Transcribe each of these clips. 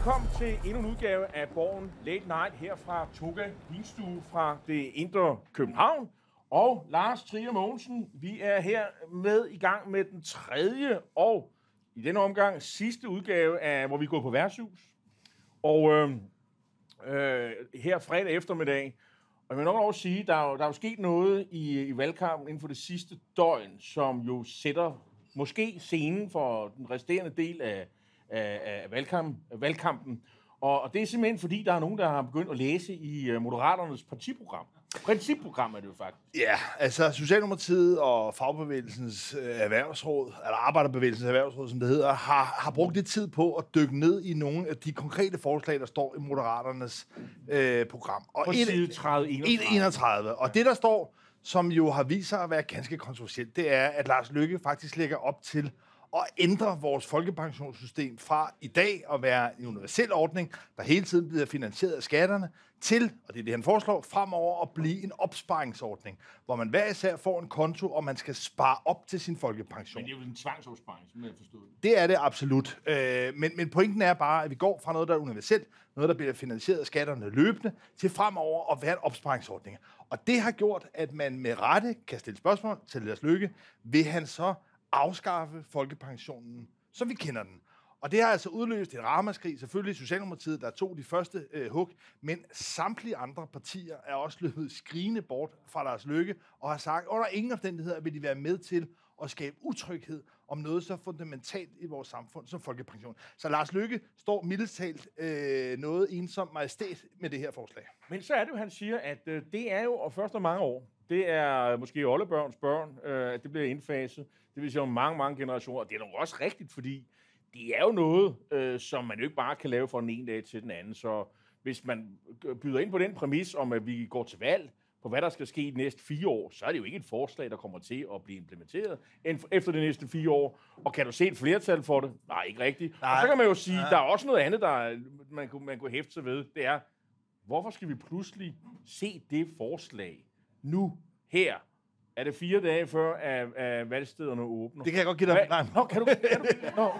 Velkommen til endnu en udgave af Borgen Late Night her fra Toga Vinstue fra det indre København. Og Lars Trier Mogensen, vi er her med i gang med den tredje og i denne omgang sidste udgave af, hvor vi går på værtshus. Og øh, øh, her fredag eftermiddag, og jeg vil nok også sige, der er jo, der er jo sket noget i, i valgkampen inden for det sidste døgn, som jo sætter måske scenen for den resterende del af, af, af valgkamp, valgkampen. Og, og det er simpelthen fordi, der er nogen, der har begyndt at læse i uh, Moderaternes partiprogram. Principprogram er det jo faktisk. Ja, altså Socialdemokratiet og Fagbevægelsens øh, Erhvervsråd, eller Arbejderbevægelsens Erhvervsråd, som det hedder, har, har brugt lidt tid på at dykke ned i nogle af de konkrete forslag, der står i Moderaternes øh, program. Og På side 30, 31. 31. Og det, der står, som jo har vist sig at være ganske kontroversielt, det er, at Lars Lykke faktisk lægger op til at ændre vores folkepensionssystem fra i dag at være en universel ordning, der hele tiden bliver finansieret af skatterne, til, og det er det, han foreslår, fremover at blive en opsparingsordning, hvor man hver især får en konto, og man skal spare op til sin folkepension. Men det er jo en tvangsopsparing, som jeg forstod det. Det er det absolut. Øh, men, men pointen er bare, at vi går fra noget, der er universelt, noget, der bliver finansieret af skatterne løbende, til fremover at være en opsparingsordning. Og det har gjort, at man med rette kan stille spørgsmål til Lars Lykke. Vil han så afskaffe folkepensionen, som vi kender den? Og det har altså udløst et ramaskrig, selvfølgelig Socialdemokratiet, der tog de første øh, hug, men samtlige andre partier er også løbet skrigende bort fra Lars Lykke, og har sagt, at under ingen omstændigheder vil de være med til at skabe utryghed om noget så fundamentalt i vores samfund som folkepension. Så Lars Lykke står mildest talt øh, noget ensom majestæt med det her forslag. Men så er det jo, han siger, at øh, det er jo og først om mange år. Det er måske oldebørns børn, øh, at det bliver indfaset. Det vil sige om mange, mange generationer. Og det er nok også rigtigt, fordi det er jo noget, øh, som man jo ikke bare kan lave fra den ene dag til den anden. Så hvis man byder ind på den præmis om, at vi går til valg på, hvad der skal ske i de næste fire år, så er det jo ikke et forslag, der kommer til at blive implementeret en- efter de næste fire år. Og kan du se et flertal for det? Nej, ikke rigtigt. Nej. Og så kan man jo sige, der er også noget andet, der er- man kunne, man kunne hæfte sig ved. Det er, hvorfor skal vi pludselig se det forslag nu, her? Er det fire dage før, at, at valgstederne åbner? Det kan jeg godt give dig. Nej. Nå, kan du, kan du, nå.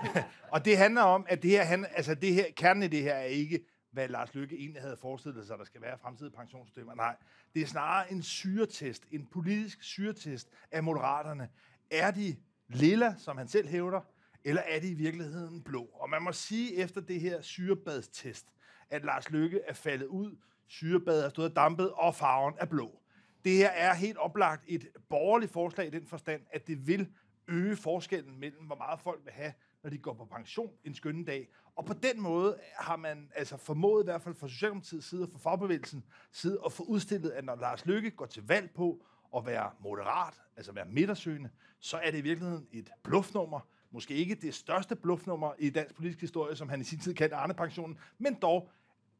Og det handler om, at det her, han, altså det her, kernen i det her er ikke, hvad Lars Lykke egentlig havde forestillet sig, der skal være fremtidige pensionssystemer. Nej, det er snarere en syretest, en politisk syretest af moderaterne. Er de lilla, som han selv hævder, eller er de i virkeligheden blå? Og man må sige efter det her syrebadstest, at Lars Lykke er faldet ud, syrebadet er stået og dampet, og farven er blå. Det her er helt oplagt et borgerligt forslag i den forstand, at det vil øge forskellen mellem, hvor meget folk vil have, når de går på pension en skønne dag. Og på den måde har man altså formået, i hvert fald fra Socialdemokratiets side og fra fagbevægelsen side, at få udstillet, at når Lars Lykke går til valg på at være moderat, altså være midtersøgende, så er det i virkeligheden et bluffnummer. Måske ikke det største bluffnummer i dansk politisk historie, som han i sin tid kaldte Arne-pensionen, men dog,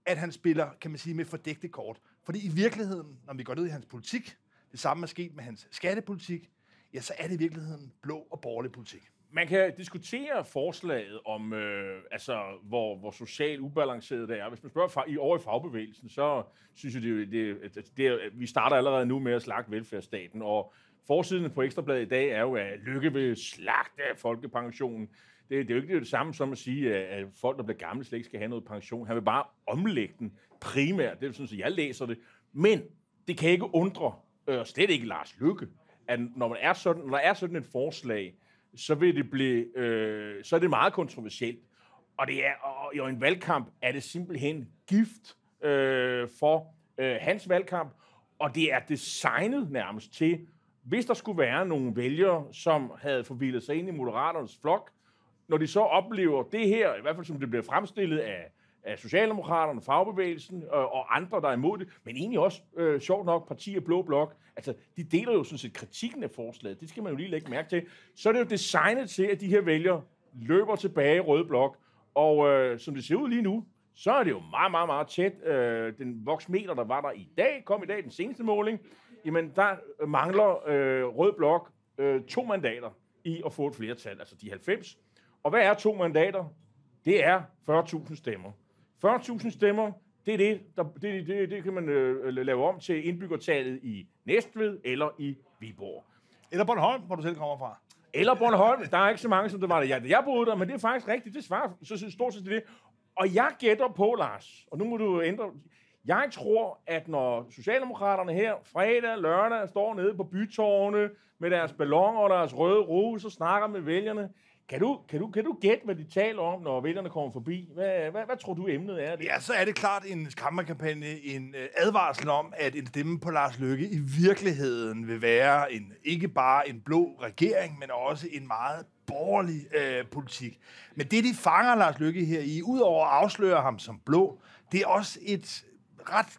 at han spiller, kan man sige, med fordægte kort. Fordi i virkeligheden, når vi går ned i hans politik, det samme er sket med hans skattepolitik, ja, så er det i virkeligheden blå og borgerlig politik. Man kan diskutere forslaget om, øh, altså, hvor, hvor socialt ubalanceret det er. Hvis man spørger i, over i fagbevægelsen, så synes jeg, det, det, det, det, vi starter allerede nu med at slagte velfærdsstaten. Og forsiden på Ekstrabladet i dag er jo, at Lykke vil slagte folkepensionen. Det, det er jo ikke det samme som at sige, at folk, der bliver gamle, slet ikke skal have noget pension. Han vil bare omlægge den primært. Det er sådan, at jeg læser det. Men det kan ikke undre, og slet ikke Lars Lykke, at når, man er sådan, når der er sådan et forslag, så vil det blive, øh, så er det meget kontroversielt. Og det er, og i en valgkamp er det simpelthen gift øh, for øh, hans valgkamp, og det er designet nærmest til, hvis der skulle være nogle vælgere, som havde forvildet sig ind i Moderaternes flok, når de så oplever det her, i hvert fald som det bliver fremstillet af, af Socialdemokraterne, fagbevægelsen øh, og andre, der er imod det, men egentlig også, øh, sjovt nok, partier Blå Blok, altså, de deler jo sådan set kritikken af forslaget, det skal man jo lige lægge mærke til. Så er det jo designet til, at de her vælgere løber tilbage i Røde Blok, og øh, som det ser ud lige nu, så er det jo meget, meget, meget tæt. Øh, den voksmeter, der var der i dag, kom i dag, den seneste måling, jamen der mangler øh, Rød Blok øh, to mandater i at få et flertal, altså de 90. Og hvad er to mandater? Det er 40.000 stemmer. 40.000 stemmer, det er det, der, det, det, det kan man øh, lave om til indbyggertallet i Næstved eller i Viborg. Eller Bornholm, hvor du selv kommer fra. Eller Bornholm. Der er ikke så mange, som det var der. Jeg, jeg boede der, men det er faktisk rigtigt. Det svarer så, stort set til det. og jeg gætter på, Lars, og nu må du ændre... Jeg tror, at når Socialdemokraterne her fredag lørdag står nede på bytårne med deres balloner og deres røde rose og snakker med vælgerne, kan du, kan, du, kan du gætte, hvad de taler om, når vælgerne kommer forbi? Hvad, hvad, hvad tror du, emnet er? Det? Ja, så er det klart en skræmmekampagne, en øh, advarsel om, at en stemme på Lars Løkke i virkeligheden vil være en, ikke bare en blå regering, men også en meget borgerlig øh, politik. Men det, de fanger Lars Løkke her i, udover at afsløre ham som blå, det er også et ret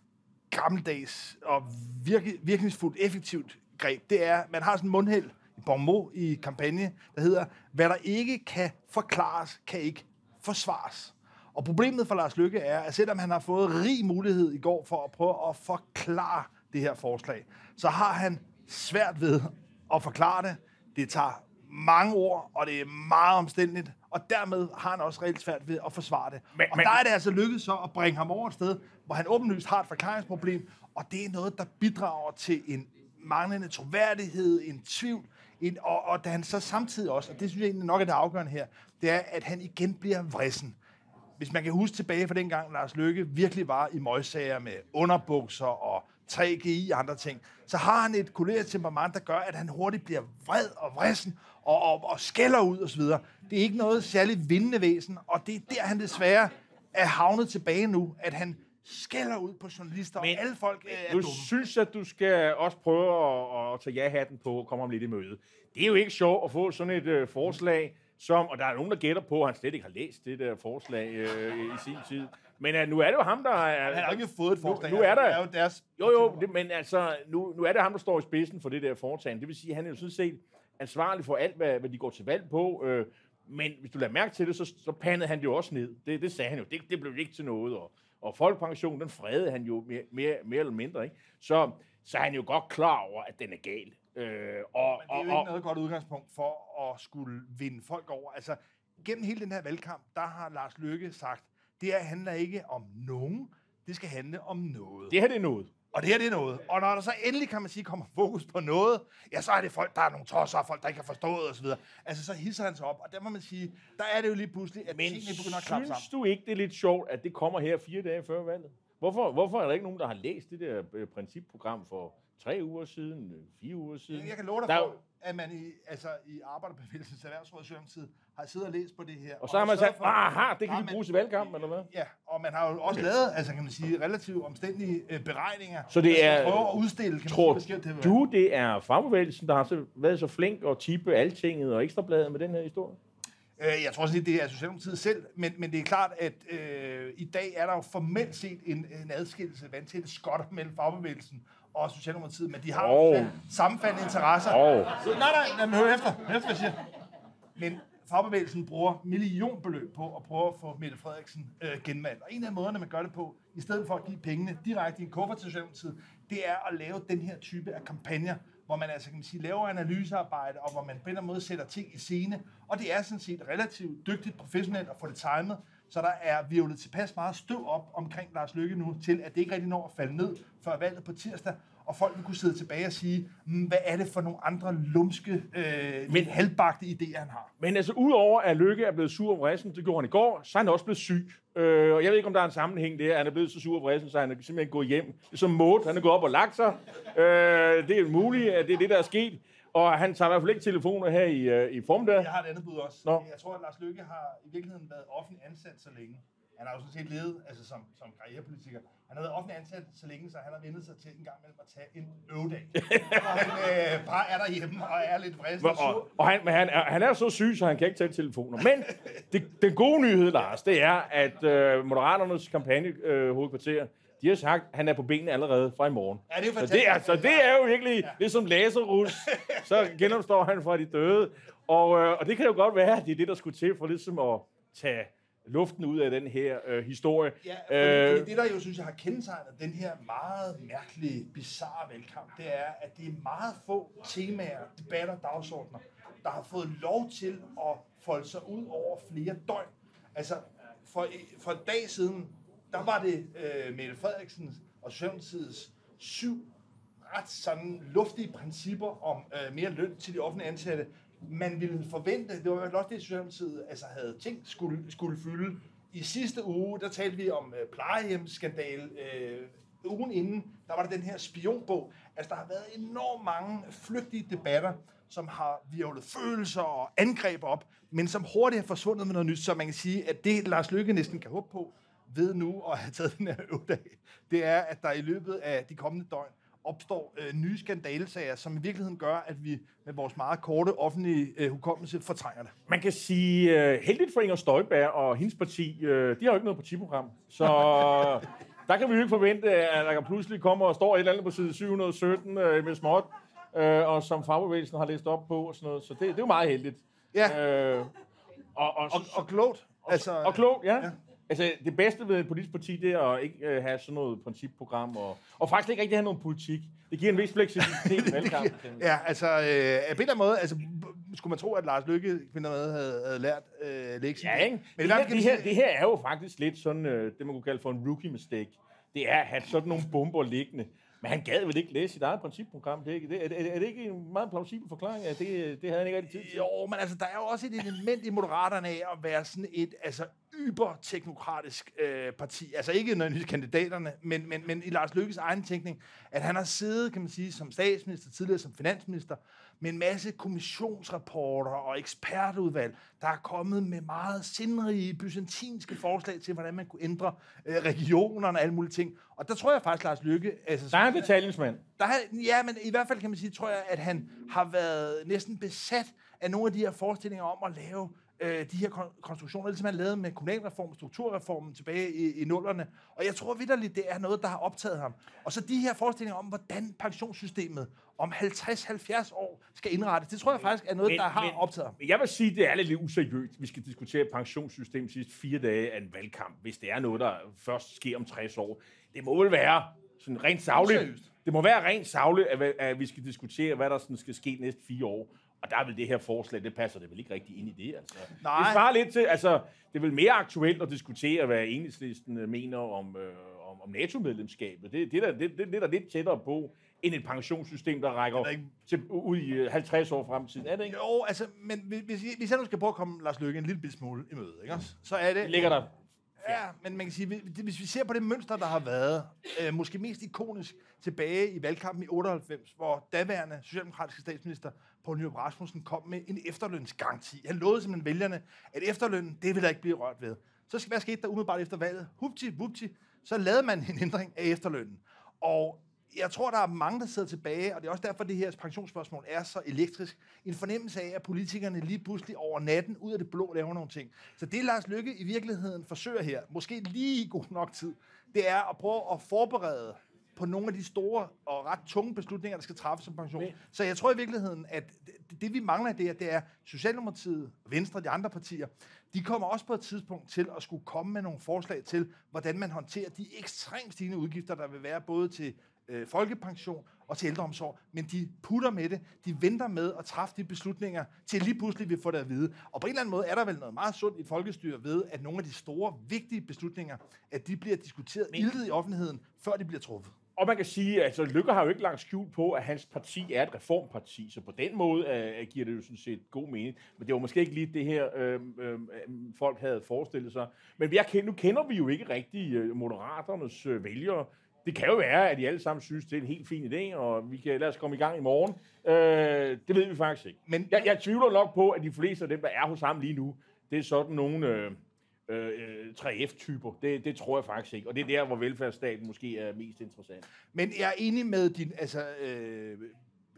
gammeldags og virke, virkningsfuldt, effektivt greb. Det er, man har sådan en mundhæld Bormo i kampagne, der hedder, hvad der ikke kan forklares, kan ikke forsvares. Og problemet for Lars Lykke er, at selvom han har fået rig mulighed i går for at prøve at forklare det her forslag, så har han svært ved at forklare det. Det tager mange ord, og det er meget omstændigt, og dermed har han også reelt svært ved at forsvare det. Men, og men, der er det altså lykkedes så at bringe ham over et sted, hvor han åbenlyst har et forklaringsproblem, og det er noget, der bidrager til en manglende troværdighed, en tvivl, en, og, og da han så samtidig også, og det synes jeg egentlig nok er det afgørende her, det er, at han igen bliver vrissen. Hvis man kan huske tilbage fra dengang, Lars Løkke virkelig var i møgssager med underbukser og 3GI og andre ting, så har han et kollegialt temperament, der gør, at han hurtigt bliver vred og vrissen og, og, og skælder ud osv. Det er ikke noget særligt vindende væsen, og det er der, han desværre er havnet tilbage nu, at han skælder ud på journalister, Men og alle folk øh, er du dumme. synes, at du skal også prøve at, at tage ja-hatten på og komme om lidt i møde. Det er jo ikke sjovt at få sådan et øh, forslag, som, og der er nogen, der gætter på, at han slet ikke har læst det der forslag øh, i sin tid. Men uh, nu er det jo ham, der er... Han har ikke fået et forslag. Nu, nu er der... Det er jo deres... Jo, jo, det, men altså, nu, nu er det ham, der står i spidsen for det der foretagende. Det vil sige, at han er jo sådan set ansvarlig for alt, hvad, hvad de går til valg på. Øh, men hvis du lader mærke til det, så, så pandede han det jo også ned. Det, det sagde han jo. Det, det blev ikke til noget. Og, og folkepension, den fredede han jo mere, mere, mere eller mindre. Ikke? Så, så er han jo godt klar over, at den er gal. Øh, og, Men det er jo ikke noget godt udgangspunkt for at skulle vinde folk over. Altså, gennem hele den her valgkamp, der har Lars Løkke sagt, det her handler ikke om nogen, det skal handle om noget. Det her det er noget. Og det her det er noget. Og når der så endelig, kan man sige, kommer fokus på noget, ja, så er det folk, der er nogle tosser, folk, der ikke har forstået osv. Altså, så hisser han sig op. Og der må man sige, der er det jo lige pludselig, at Men begynder at klappe sammen. synes du ikke, det er lidt sjovt, at det kommer her fire dage før valget? Hvorfor, hvorfor er der ikke nogen, der har læst det der øh, principprogram for tre uger siden, øh, fire uger siden? Jeg kan love dig der for, at man i, altså, i Arbejderbevægelsens Erhvervsråd tid har siddet og læst på det her. Og så har man sagt, aha, det kan vi bruge i valgkampen, eller hvad? Ja, og man har jo også lavet, altså kan man sige, relativt omstændige øh, beregninger. Så det er, prøve at udstille, kan tror man sige, det du, det er fagbevægelsen, der har så, været så flink at tippe altinget og ekstrabladet med den her historie? Øh, jeg tror også lidt, det er Socialdemokratiet selv, men, men det er klart, at øh, i dag er der jo formelt set en, en adskillelse, vandtætte skotter mellem fagbevægelsen og Socialdemokratiet, men de har oh. sammenfaldende interesser. Oh. Så, nej, nej, mig høre efter. Hør efter, hvad jeg siger. Men fagbevægelsen bruger millionbeløb på at prøve at få Mette Frederiksen øh, genvalgt. Og en af måderne, man gør det på, i stedet for at give pengene direkte i en kuffert til Socialdemokratiet, det er at lave den her type af kampagner, hvor man altså kan man sige, laver analysearbejde, og hvor man på en eller anden måde sætter ting i scene. Og det er sådan set relativt dygtigt professionelt at få det timet, så der er virvlet tilpas meget støv op omkring Lars Lykke nu, til at det ikke rigtig når at falde ned før valget på tirsdag, og folk vil kunne sidde tilbage og sige, mm, hvad er det for nogle andre lumske, øh, men halvbagte idéer, han har. Men altså, udover at Lykke er blevet sur om rejsen, det gjorde han i går, så er han også blevet syg. Øh, og jeg ved ikke, om der er en sammenhæng der. Han er blevet så sur om rejsen, så han er simpelthen gået hjem. Som Maud, han er gået op og lagt sig. Øh, det er muligt, at det er det, der er sket. Og han tager i hvert fald ikke telefoner her i, uh, i formiddag. Jeg har et andet bud også. Nå. Jeg tror, at Lars Lykke har i virkeligheden været offentlig ansat så længe. Han har jo sådan set levet altså som, som karrierepolitiker. Han har været offentlig ansat så længe, så han har vendt sig til en gang mellem at tage en øvedag. og han øh, bare er derhjemme og er lidt vrist og. Og, og han, men han, er, han er så syg, så han kan ikke tage telefoner. Men det, den gode nyhed, Lars, det er, at øh, Moderaternes kampagne-hovedkvarter, øh, de har sagt, at han er på benene allerede fra i morgen. Ja, det er så det er, så det er jo virkelig ja. ligesom Lazarus. Så genopstår han fra de døde. Og, øh, og det kan jo godt være, at det er det, der skulle til for ligesom at tage luften ud af den her øh, historie. Ja, fordi, øh, fordi det, der jo synes jeg har kendetegnet den her meget mærkelige, bizarre valgkamp, det er, at det er meget få temaer, debatter, dagsordner, der har fået lov til at folde sig ud over flere døgn. Altså, for, for en dag siden, der var det øh, Mette Frederiksen og Socialdemokratiets syv ret sådan luftige principper om øh, mere løn til de offentlige ansatte, man ville forvente, det var jo også det, Socialdemokratiet altså havde tænkt skulle, skulle fylde i sidste uge, der talte vi om øh, plejehjemsskandale. Øh, ugen inden, der var der den her spionbog. Altså, der har været enormt mange flygtige debatter, som har virvlet følelser og angreb op, men som hurtigt har forsvundet med noget nyt, så man kan sige, at det Lars Lykke næsten kan håbe på, ved nu at have taget den her øvdag, det er, at der i løbet af de kommende døgn opstår øh, nye skandalesager, som i virkeligheden gør, at vi med vores meget korte offentlige øh, hukommelse fortrænger det. Man kan sige, øh, heldigt for Inger Støjberg og hendes parti, øh, de har jo ikke noget partiprogram, så der kan vi jo ikke forvente, at der pludselig kommer og står et eller andet på side 717 øh, med småt, øh, og som fagbevægelsen har læst op på og sådan noget, så det, det er jo meget heldigt. Ja. Øh, og, og, og, og klogt. Altså, og klogt, ja. ja. Altså, det bedste ved et politisk parti, det er at ikke uh, have sådan noget principprogram, og, og faktisk ikke rigtig have noget politik. Det giver en vis fleksibilitet i valgkampen. ja, altså, øh, på en eller måde, altså, skulle man tro, at Lars Lykke med havde, havde lært øh, lektien. Ja, ikke? Men det, her, det, her, det her er jo faktisk lidt sådan, øh, det man kunne kalde for en rookie mistake. Det er at have sådan nogle bomber liggende. Men han gad vel ikke læse sit eget principprogram? Det er, det, er, er, er det ikke en meget plausibel forklaring? At det, det havde han ikke rigtig tid til? Jo, men altså, der er jo også et element i Moderaterne af at være sådan et altså, yber-teknokratisk øh, parti. Altså ikke nødvendigvis kandidaterne, men, men, men i Lars Lykkes egen tænkning, at han har siddet, kan man sige, som statsminister, tidligere som finansminister, med en masse kommissionsrapporter og ekspertudvalg, der er kommet med meget sindrige, byzantinske forslag til, hvordan man kunne ændre øh, regionerne og alle mulige ting. Og der tror jeg faktisk, Lars Lykke... Altså, der er en betalingsmand. Der er, ja, men i hvert fald kan man sige, tror jeg, at han har været næsten besat af nogle af de her forestillinger om at lave øh, de her konstruktioner, ligesom man lavede med kommunalreformen, strukturreformen tilbage i, i nullerne. Og jeg tror vidderligt, det er noget, der har optaget ham. Og så de her forestillinger om, hvordan pensionssystemet om 50-70 år skal indrettes, det tror jeg faktisk er noget, men, der har men, optaget ham. Jeg vil sige, det er lidt useriøst, vi skal diskutere pensionssystem sidste fire dage af en valgkamp, hvis det er noget, der først sker om 60 år. Det må vel være sådan rent savligt. Det må være rent savligt, at, at vi skal diskutere, hvad der sådan skal ske næste fire år. Og der vil det her forslag, det passer det vel ikke rigtig ind i det. Altså. Nej. Det svarer lidt til, altså, det er vel mere aktuelt at diskutere, hvad enhedslisten øh, mener om, øh, om, om NATO-medlemskabet. Det, det, der, det, det, er der lidt tættere på, end et pensionssystem, der rækker ikke... til, ud i 50 øh, år fremtiden. Er det ikke? Jo, altså, men hvis, hvis jeg nu skal prøve at komme Lars Lykke en lille smule i møde, ikke? så er det... Ligger der Ja, men man kan sige, hvis vi ser på det mønster, der har været, øh, måske mest ikonisk tilbage i valgkampen i 98, hvor daværende socialdemokratiske statsminister Poul Nyrup Rasmussen kom med en efterlønsgaranti. Han lovede simpelthen vælgerne, at efterlønnen, det vil der ikke blive rørt ved. Så hvad skete der umiddelbart efter valget? Hupti, vupti, så lavede man en ændring af efterlønnen. Og jeg tror, der er mange, der sidder tilbage, og det er også derfor, det her pensionsspørgsmål er så elektrisk. En fornemmelse af, at politikerne lige pludselig over natten, ud af det blå, laver nogle ting. Så det Lars Lykke i virkeligheden forsøger her, måske lige i god nok tid, det er at prøve at forberede på nogle af de store og ret tunge beslutninger, der skal træffes som pension. Men. Så jeg tror i virkeligheden, at det, det vi mangler i det her, det er Socialdemokratiet, Venstre og de andre partier, de kommer også på et tidspunkt til at skulle komme med nogle forslag til, hvordan man håndterer de ekstremt stigende udgifter, der vil være både til øh, folkepension og til ældreomsorg, men de putter med det, de venter med at træffe de beslutninger, til lige pludselig vi får det at vide. Og på en eller anden måde er der vel noget meget sundt i folkestyre ved, at nogle af de store, vigtige beslutninger, at de bliver diskuteret ildet i offentligheden, før de bliver truffet. Og man kan sige, at altså, Lykke har jo ikke lagt skjul på, at hans parti er et reformparti, så på den måde uh, giver det jo sådan set god mening. Men det var måske ikke lige det her, øh, øh, folk havde forestillet sig. Men vi er, nu kender vi jo ikke rigtig uh, moderaternes uh, vælgere. Det kan jo være, at de alle sammen synes, det er en helt fin idé, og vi kan lade os komme i gang i morgen. Øh, det ved vi faktisk ikke. Men jeg, jeg tvivler nok på, at de fleste af dem, der er hos ham lige nu, det er sådan nogle øh, øh, 3F-typer. Det, det tror jeg faktisk ikke. Og det er der, hvor velfærdsstaten måske er mest interessant. Men jeg er enig med din altså, øh,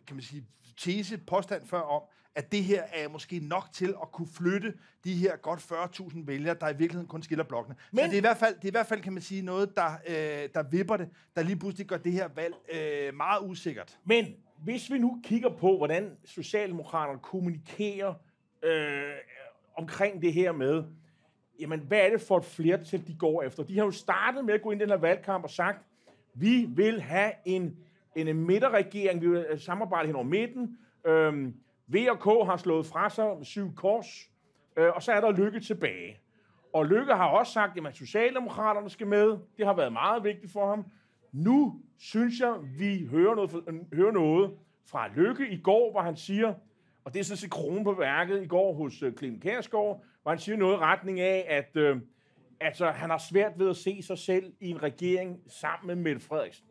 kan man sige, tese, påstand før om, at det her er måske nok til at kunne flytte de her godt 40.000 vælgere, der i virkeligheden kun skiller blokkene. Men Så det er, i hvert fald, det er i hvert fald, kan man sige, noget, der, øh, der vipper det, der lige pludselig gør det her valg øh, meget usikkert. Men hvis vi nu kigger på, hvordan Socialdemokraterne kommunikerer øh, omkring det her med, jamen, hvad er det for et flertal, de går efter? De har jo startet med at gå ind i den her valgkamp og sagt, vi vil have en, en midterregering, vi vil øh, samarbejde hen over midten, øhm, VK har slået fra sig med syv kors, øh, og så er der Lykke tilbage. Og Lykke har også sagt, at Socialdemokraterne skal med. Det har været meget vigtigt for ham. Nu synes jeg, vi hører noget, øh, hører noget fra Lykke i går, hvor han siger, og det er sådan set kronen på værket i går hos øh, Clemen Kærsgaard, hvor han siger noget i retning af, at øh, altså, han har svært ved at se sig selv i en regering sammen med Mette Frederiksen.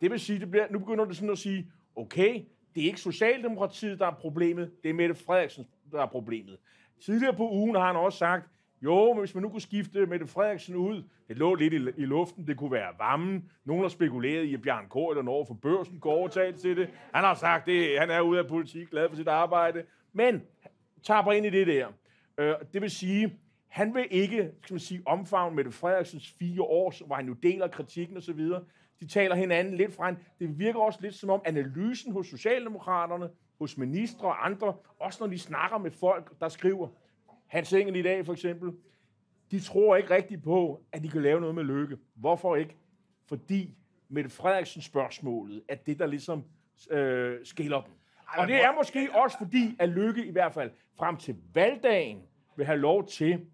Det vil sige, det bliver, nu begynder det sådan at sige, okay, det er ikke Socialdemokratiet, der er problemet, det er Mette Frederiksen, der er problemet. Tidligere på ugen har han også sagt, jo, men hvis man nu kunne skifte Mette Frederiksen ud, det lå lidt i, i luften, det kunne være varmen. Nogen har spekuleret i, at Bjørn K. eller Norge for børsen går overtalt til det. Han har sagt, det, han er ude af politik, glad for sit arbejde. Men taber ind i det der. Øh, det vil sige, han vil ikke skal man sige, omfavne Mette Frederiksens fire år, hvor han jo deler kritikken osv. De taler hinanden lidt fra en. Det virker også lidt som om analysen hos Socialdemokraterne, hos ministre og andre, også når de snakker med folk, der skriver, Hans Engel i dag for eksempel, de tror ikke rigtigt på, at de kan lave noget med lykke. Hvorfor ikke? Fordi Mette Frederiksen spørgsmålet er det, der ligesom øh, skiller dem. Og det er måske også fordi, at Lykke i hvert fald frem til valgdagen vil have lov til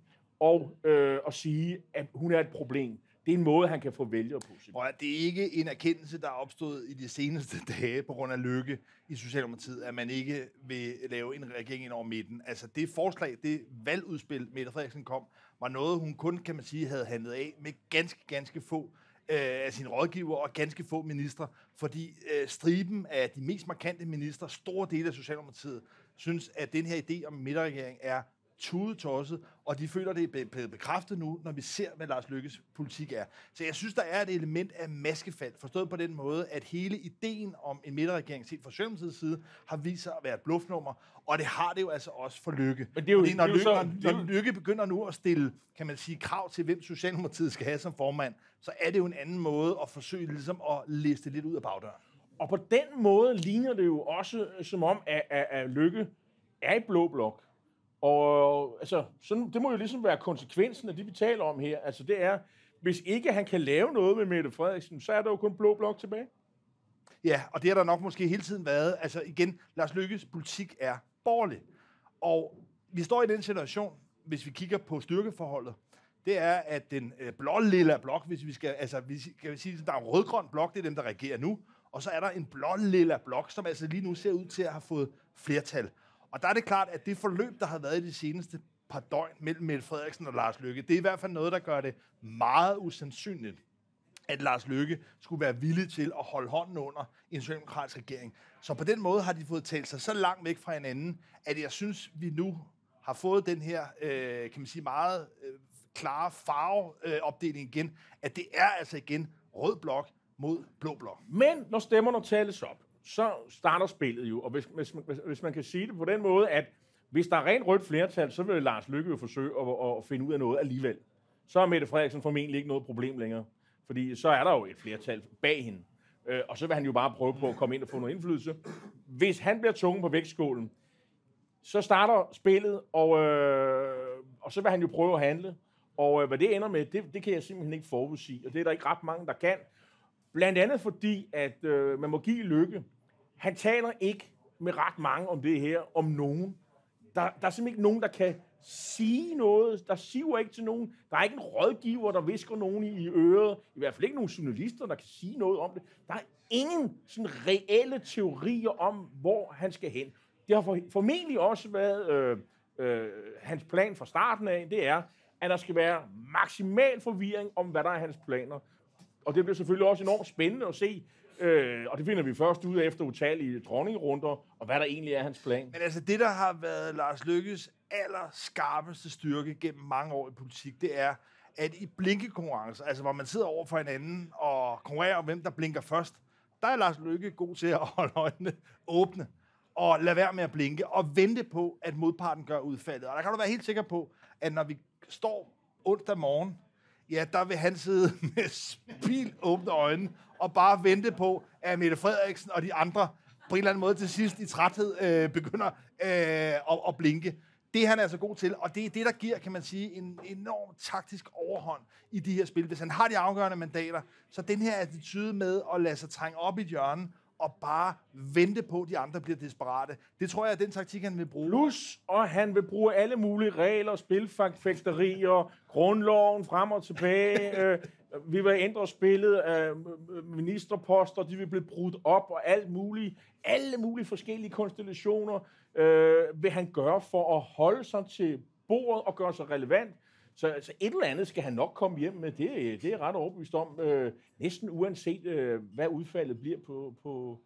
at, øh, at sige, at hun er et problem. Det er en måde, han kan få vælgere på. Og det er ikke en erkendelse, der er opstået i de seneste dage på grund af lykke i Socialdemokratiet, at man ikke vil lave en regering ind over midten. Altså det forslag, det valgudspil, Mette Frederiksen kom, var noget, hun kun, kan man sige, havde handlet af med ganske, ganske få øh, af sine rådgiver og ganske få ministre, fordi øh, striben af de mest markante ministre, store dele af Socialdemokratiet, synes, at den her idé om midterregering er tudetosset, og de føler, det er blevet bekræftet nu, når vi ser, hvad Lars Lykkes politik er. Så jeg synes, der er et element af maskefald, forstået på den måde, at hele ideen om en midterregering set fra Socialdemokratiets side, har vist sig at være et bluffnummer, og det har det jo altså også for Lykke. Men det er jo, Fordi når, det er Lykke, så, når, når Lykke begynder nu at stille, kan man sige, krav til, hvem Socialdemokratiet skal have som formand, så er det jo en anden måde at forsøge ligesom at liste lidt ud af bagdøren. Og på den måde ligner det jo også som om, at, at, at Lykke er i blå blok. Og altså, sådan, det må jo ligesom være konsekvensen af det, vi taler om her. Altså, det er, hvis ikke han kan lave noget med Mette Frederiksen, så er der jo kun blå blok tilbage. Ja, og det har der nok måske hele tiden været. Altså igen, Lars Lykkes politik er borgerlig. Og vi står i den situation, hvis vi kigger på styrkeforholdet, det er, at den øh, blå-lilla blok, hvis vi skal, altså, vi, kan vi sige, der er en rødgrøn blok, det er dem, der regerer nu, og så er der en blå-lilla blok, som altså lige nu ser ud til at have fået flertal. Og der er det klart, at det forløb, der har været i de seneste par døgn mellem Mette Frederiksen og Lars Løkke, det er i hvert fald noget, der gør det meget usandsynligt, at Lars Løkke skulle være villig til at holde hånden under en socialdemokratisk regering. Så på den måde har de fået talt sig så langt væk fra hinanden, at jeg synes, vi nu har fået den her, øh, kan man sige, meget øh, klare farveopdeling igen, at det er altså igen rød blok mod blå blok. Men når stemmerne tales op, så starter spillet jo. Og hvis, hvis, hvis, hvis man kan sige det på den måde, at hvis der er rent rødt flertal, så vil Lars Lykke jo forsøge at, at finde ud af noget alligevel. Så er Mette Frederiksen formentlig ikke noget problem længere. Fordi så er der jo et flertal bag hende. Øh, og så vil han jo bare prøve på at komme ind og få noget indflydelse. Hvis han bliver tunge på vægtskålen, så starter spillet, og, øh, og så vil han jo prøve at handle. Og øh, hvad det ender med, det, det kan jeg simpelthen ikke forudsige. Og det er der ikke ret mange, der kan. Blandt andet fordi, at øh, man må give lykke. Han taler ikke med ret mange om det her, om nogen. Der, der er simpelthen ikke nogen, der kan sige noget. Der siver ikke til nogen. Der er ikke en rådgiver, der visker nogen i øret. I hvert fald ikke nogen journalister, der kan sige noget om det. Der er ingen sådan reelle teorier om, hvor han skal hen. Det har formentlig også været øh, øh, hans plan fra starten af. Det er, at der skal være maksimal forvirring om, hvad der er hans planer og det bliver selvfølgelig også enormt spændende at se, øh, og det finder vi først ud af efter utallige dronningerunder, og hvad der egentlig er hans plan. Men altså det, der har været Lars Lykkes allerskarpeste styrke gennem mange år i politik, det er, at i blinkekonkurrencer, altså hvor man sidder over for hinanden og konkurrerer om, hvem der blinker først, der er Lars Lykke god til at holde øjnene åbne og lade være med at blinke og vente på, at modparten gør udfaldet. Og der kan du være helt sikker på, at når vi står onsdag morgen ja, der vil han sidde med spil åbne øjne og bare vente på, at Mette Frederiksen og de andre på en eller anden måde til sidst i træthed øh, begynder øh, at, at blinke. Det er han altså god til, og det er det, der giver, kan man sige, en enorm taktisk overhånd i de her spil. Hvis han har de afgørende mandater, så den her attitude med at lade sig trænge op i hjørnet og bare vente på, at de andre bliver desperate. Det tror jeg er den taktik, han vil bruge. Plus, og han vil bruge alle mulige regler, spilfægterier, grundloven frem og tilbage. øh, vi vil ændre spillet af ministerposter, de vil blive brudt op og alt muligt. Alle mulige forskellige konstellationer øh, vil han gøre for at holde sig til bordet og gøre sig relevant Så, så et eller andet skal han nok komme hjem med. Det, det er jeg ret overbevist om. Øh, næsten uanset, øh, hvad udfaldet bliver på, på,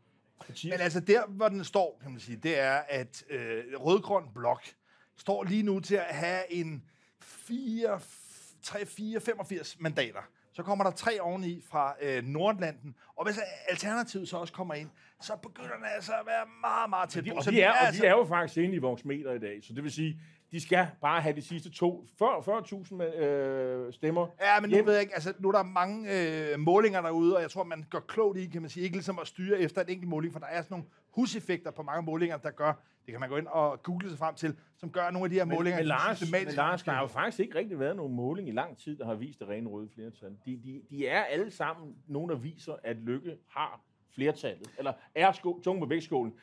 på tirsdag. Men altså der, hvor den står, kan man sige, det er, at øh, Rødgrøn Blok står lige nu til at have en 4, 3, 4, 85 mandater. Så kommer der tre oveni fra øh, Nordatlanten. Og hvis Alternativet så også kommer ind, så begynder den altså at være meget, meget tæt de, på. og, Så de er, og altså- de er jo faktisk inde i voksmeter i dag, så det vil sige, de skal bare have de sidste to, 40 40.000 øh, stemmer. Ja, men nu hjem. ved jeg ikke, altså nu er der mange øh, målinger derude, og jeg tror, man går klogt i, kan man sige, ikke ligesom at styre efter en enkelt måling, for der er sådan nogle huseffekter på mange målinger, der gør, det kan man gå ind og google sig frem til, som gør nogle af de her Men, målinger... men, Lars, men Lars, der har jo faktisk ikke rigtig været nogen måling i lang tid, der har vist det rene røde flertal. De, de, de er alle sammen nogen, der viser, at Lykke har flertallet, eller er sko, tunge på vægtskålen.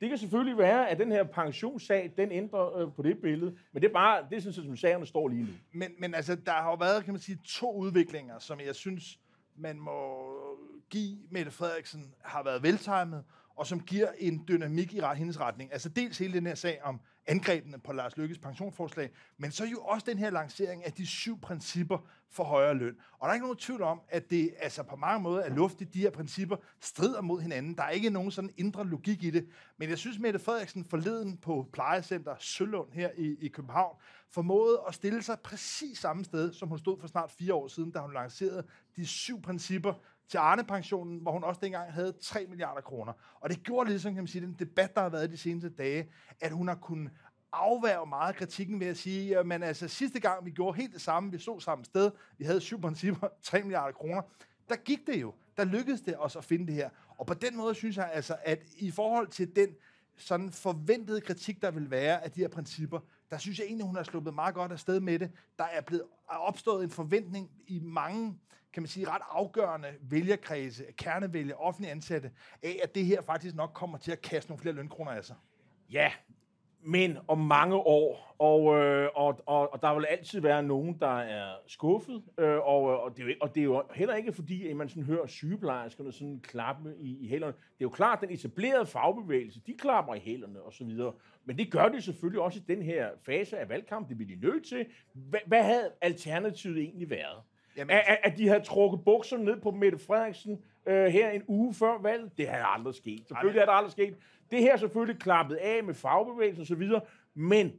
Det kan selvfølgelig være, at den her pensionssag, den ændrer øh, på det billede, men det er bare, det er sådan, som sagerne står lige nu. Men, men altså, der har jo været, kan man sige, to udviklinger, som jeg synes, man må give Mette Frederiksen, har været veltimet, og som giver en dynamik i ret- hendes retning. Altså dels hele den her sag om angrebene på Lars Lykkes pensionsforslag, men så jo også den her lancering af de syv principper for højere løn. Og der er ikke nogen tvivl om, at det altså på mange måder er luftigt, de her principper strider mod hinanden. Der er ikke nogen sådan indre logik i det. Men jeg synes, Mette Frederiksen forleden på plejecenter Sølund her i, i København formåede at stille sig præcis samme sted, som hun stod for snart fire år siden, da hun lancerede de syv principper til Arne-pensionen, hvor hun også dengang havde 3 milliarder kroner. Og det gjorde ligesom, kan man sige, den debat, der har været de seneste dage, at hun har kunnet afværge meget af kritikken ved at sige, at altså, sidste gang vi gjorde helt det samme, vi så samme sted, vi havde syv principper, 3 milliarder kroner, der gik det jo. Der lykkedes det os at finde det her. Og på den måde synes jeg altså, at i forhold til den sådan forventede kritik, der vil være af de her principper, der synes jeg egentlig, hun har sluppet meget godt afsted med det. Der er blevet er opstået en forventning i mange kan man sige, ret afgørende vælgerkredse, kernevælger, offentlige ansatte, af at det her faktisk nok kommer til at kaste nogle flere lønkroner af sig. Ja, men om mange år, og, øh, og, og, og der vil altid være nogen, der er skuffet, øh, og, øh, og, det er jo, og det er jo heller ikke fordi, at man sådan hører sygeplejerskerne sådan klappe i, i hælerne. Det er jo klart, at den etablerede fagbevægelse, de klapper i hælerne og så videre. Men det gør de selvfølgelig også i den her fase af valgkampen. Det bliver de nødt til. Hvad, hvad havde alternativet egentlig været? Jamen- At, at, de havde trukket bukserne ned på Mette Frederiksen øh, her en uge før valget, det havde aldrig sket. Selvfølgelig er det aldrig sket. Det her er selvfølgelig klappet af med fagbevægelsen og så videre, men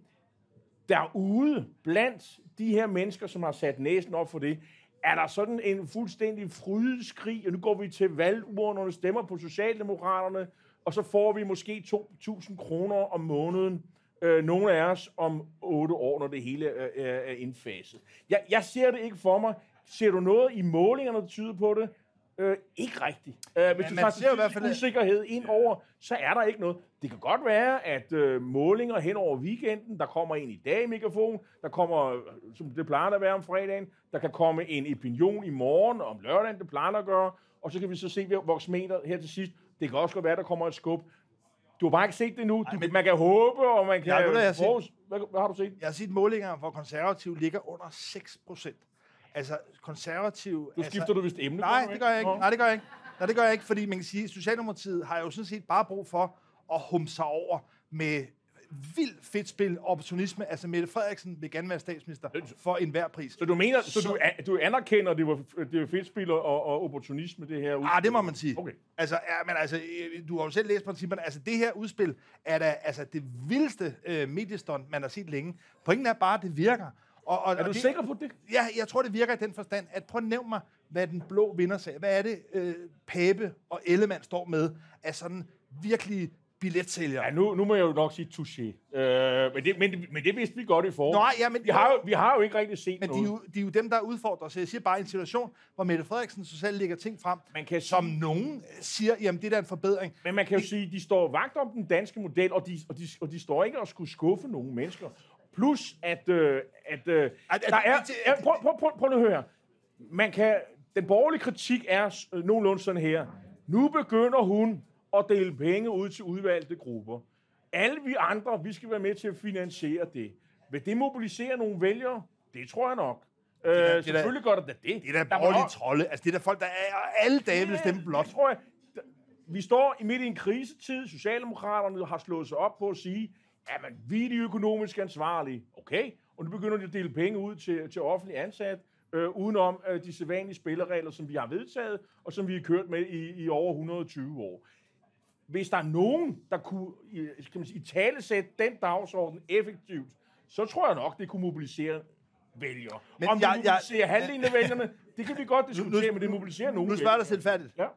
derude blandt de her mennesker, som har sat næsen op for det, er der sådan en fuldstændig frydeskrig, og nu går vi til valgurnerne, stemmer på Socialdemokraterne, og så får vi måske 2.000 kroner om måneden, øh, nogle af os om 8 år, når det hele er, er, er indfaset. Jeg, jeg ser det ikke for mig. Ser du noget i målingerne, der tyder på det? Øh, ikke rigtigt. Øh, hvis Men du tager jo i hvert fald- usikkerhed ind over, så er der ikke noget. Det kan godt være, at øh, målinger hen over weekenden, der kommer en i dag i mikrofon, der kommer, øh, som det plejer at være om fredagen, der kan komme en opinion i morgen, om lørdagen, det plejer at gøre, og så kan vi så se voksmeter her til sidst. Det kan også godt være, der kommer et skub. Du har bare ikke set det nu. Du, men- man kan håbe, og man kan... Ja, ved jeg har set? hvad, hvad har du set? Jeg har set målinger, hvor konservative ligger under 6 procent. Altså, konservative... Du altså, skifter du vist emne. Nej, det gør jeg ikke. Nå. Nej, det gør jeg ikke. Nej, det gør jeg ikke, fordi man kan sige, at Socialdemokratiet har jo sådan set bare brug for at hum sig over med vild fedt spil og opportunisme. Altså, Mette Frederiksen vil gerne være statsminister for enhver pris. Så du mener, så, Så- du, du anerkender, at det var, det var fedtspil og, og opportunisme, det her? Ah, det må man sige. Okay. Altså, ja, men altså, du har jo selv læst principperne. Altså, det her udspil er da altså, det vildeste øh, mediestunt, man har set længe. Pointen er bare, at det virker. Og, og, Er og du det, sikker på det? Ja, jeg tror, det virker i den forstand, at prøv at nævne mig, hvad den blå vinder sag. Hvad er det, øh, Pape og Ellemann står med af sådan virkelig billetsælgere? Ja, nu, nu må jeg jo nok sige touché. Øh, men, det, men, det- men det vidste vi godt i forvejen. Nå, ja, men- vi, har jo, vi har jo ikke rigtig set Men de noget. er, jo, de er jo dem, der udfordrer. Så jeg siger bare, en situation, hvor Mette Frederiksen så selv lægger ting frem, Man kan som sige- nogen siger, jamen det er en forbedring. Men man kan jo sige, at de står vagt om den danske model, og de, og de, og de står ikke og skulle skuffe nogle mennesker. Plus, at, øh, at øh, At- der er... Ja, prøv, prøv, prøv, prøv nu at høre. Man kan, den borgerlige kritik er øh, nogenlunde sådan her. Nu begynder hun at dele penge ud til udvalgte grupper. Alle vi andre, vi skal være med til at finansiere det. Vil det mobilisere nogle vælgere? Det tror jeg nok. Øh, det er da- selvfølgelig gør det da det. Det er da Der borgerlige trolde. Altså det er da folk, der er alle dage vil stemme blot. tror, jeg, vi står i midt i en krisetid. Socialdemokraterne har slået sig op på at sige, jamen, vi er de økonomisk ansvarlige. Okay, og nu begynder de at dele penge ud til, til offentlig ansat, øh, udenom øh, de sædvanlige spilleregler, som vi har vedtaget, og som vi har kørt med i, i over 120 år. Hvis der er nogen, der kunne skal man sige, talesætte den dagsorden effektivt, så tror jeg nok, det kunne mobilisere vælgere. Men Om jeg- det jeg- mobiliserer halvdelen af vælgerne, det kan vi godt diskutere, men det mobiliserer nogen Nu spørger jeg dig selvfærdigt. Ja.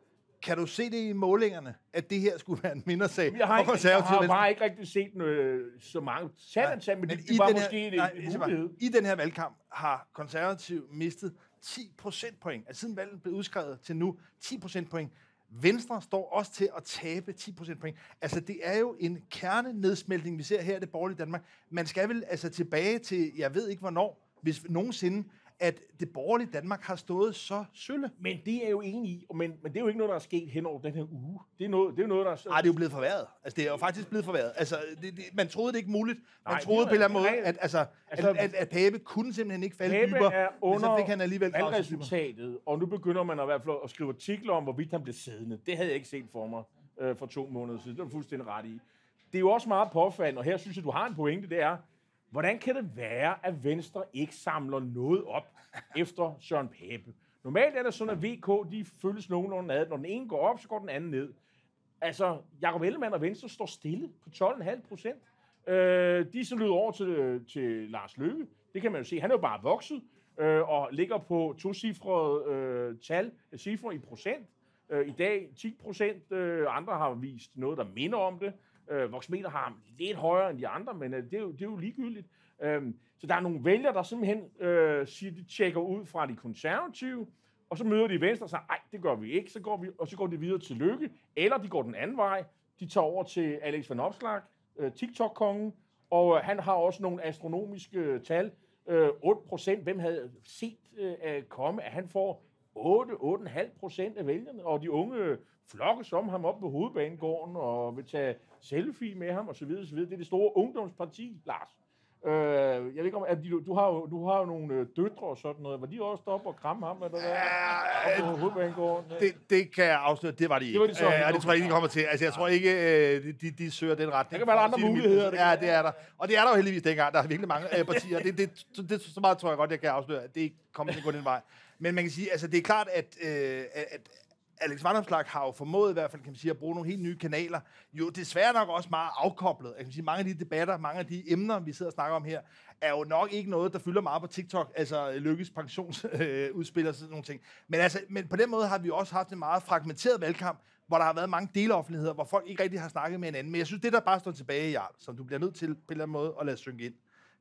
Kan du se det i målingerne, at det her skulle være en mindre sag Jeg har, ikke, jeg har bare ikke rigtig set øh, så mange tallantal, men, men det, det var måske en, nej, en bare, mulighed. I den her valgkamp har konservativ mistet 10 procentpoint. Altså siden valget blev udskrevet til nu, 10 procentpoint. Venstre står også til at tabe 10 procentpoint. Altså, det er jo en kernenedsmeltning, vi ser her i det borgerlige Danmark. Man skal vel altså tilbage til, jeg ved ikke hvornår, hvis nogensinde, at det borgerlige Danmark har stået så sølle. Men det er jo enig i, men, men det er jo ikke noget, der er sket hen over den her uge. Det er, noget, det er jo noget, der er... Nej, det er jo blevet forværret. Altså, det er jo faktisk blevet forværret. Altså, det, det, man troede det ikke muligt. Man Nej, troede på en eller er- anden måde, at, altså, Altså, at, at, at Pape kunne simpelthen ikke falde Pape dybere. er men så under fik han alligevel valgresultatet, og nu begynder man i hvert fald at skrive artikler om, hvorvidt han blev siddende. Det havde jeg ikke set for mig øh, for to måneder siden. Det var fuldstændig ret i. Det er jo også meget påfaldende, og her synes jeg, du har en pointe, det er, hvordan kan det være, at Venstre ikke samler noget op efter Søren Pape? Normalt er det sådan, at VK, de følges nogenlunde ad. Når den ene går op, så går den anden ned. Altså, Jacob Ellemann og Venstre står stille på 12,5 procent. Øh, de er så lyder over til, til Lars Løkke. Det kan man jo se. Han er jo bare vokset øh, og ligger på to cifrede øh, tal, cifre i procent. Øh, I dag 10 procent. Øh, andre har vist noget, der minder om det. Øh, Voxmeter har ham lidt højere end de andre, men øh, det, er jo, det er jo ligegyldigt. Øh, så der er nogle vælgere, der simpelthen øh, siger, de tjekker ud fra de konservative, og så møder de Venstre og siger, nej, det gør vi ikke, så går vi, og så går de videre til Lykke, eller de går den anden vej, de tager over til Alex Van Opslag, øh, TikTok-kongen, og øh, han har også nogle astronomiske øh, tal. Øh, 8 procent, hvem havde set øh, at komme, at han får 8-8,5 procent af vælgerne, og de unge øh, flokkes om ham op på hovedbanegården og vil tage selfie med ham osv. osv. Det er det store ungdomsparti, Lars. Øh, jeg ved ikke om, at de, du, har jo, du har jo nogle øh, døtre og sådan noget. Var de også deroppe og kramme ham? Eller hvad? Op på hovedbanegården? Det, det kan jeg afsløre, det var de ikke. var de så Øh, det tror jeg ikke, de kommer til. Altså, jeg tror ikke, øh, de, de, de søger den retning. Der kan være andre det muligheder, det Ja, det er der. Og det er der jo heldigvis dengang. Der er virkelig mange øh, partier. Det, det, det, det, så meget tror jeg godt, jeg kan afsløre, det kommer til at gå den vej. Men man kan sige, altså det er klart, at, øh, at Alex Vandomslag har jo formået i hvert fald, kan man sige, at bruge nogle helt nye kanaler. Jo, desværre nok også meget afkoblet. Jeg kan sige, mange af de debatter, mange af de emner, vi sidder og snakker om her, er jo nok ikke noget, der fylder meget på TikTok, altså lykkes pensionsudspil øh, og sådan nogle ting. Men, altså, men på den måde har vi også haft en meget fragmenteret valgkamp, hvor der har været mange deloffentligheder, hvor folk ikke rigtig har snakket med hinanden. Men jeg synes, det der bare står tilbage, Jarl, som du bliver nødt til på en eller anden måde at lade synge ind,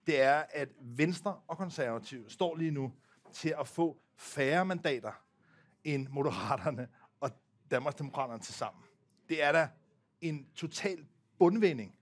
det er, at Venstre og Konservative står lige nu til at få færre mandater end Moderaterne og Danmarksdemokraterne til sammen. Det er da en total bundvending.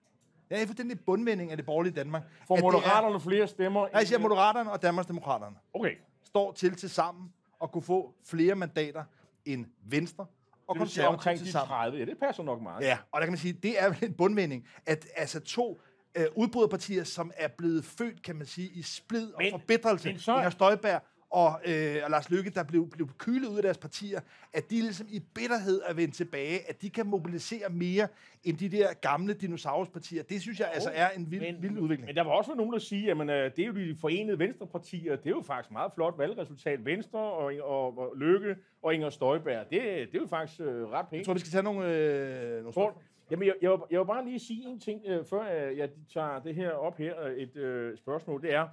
Ja, er den bundvending af det borgerlige Danmark. Får at det er- Moderaterne flere stemmer? Nej, jeg siger, Moderaterne og Danmarksdemokraterne Okay. står til til sammen at kunne få flere mandater end Venstre og Konservative omkring til de sammen. 30. Ja, det passer nok meget. Ja, og der kan man sige, det er vel en bundvending, at altså to øh, udbryderpartier, som er blevet født, kan man sige, i splid og Men- forbitrelse, men så- Inger Støjberg og, øh, og Lars Lykke, der blev, blev kylet ud af deres partier, at de ligesom i bitterhed er vendt tilbage, at de kan mobilisere mere end de der gamle dinosauruspartier. Det synes jeg altså er en vild, men, vild udvikling. Men der var også nogen, der siger, at det er jo de forenede venstrepartier. Det er jo faktisk meget flot valgresultat. Venstre og, og, og Lykke og Inger Støjberg. Det, det er jo faktisk øh, ret pænt. Jeg tror, vi skal tage nogle, øh, nogle spørgsmål. jamen, jeg, jeg, vil, jeg vil bare lige sige en ting, øh, før øh, jeg tager det her op her, øh, et øh, spørgsmål. Det er,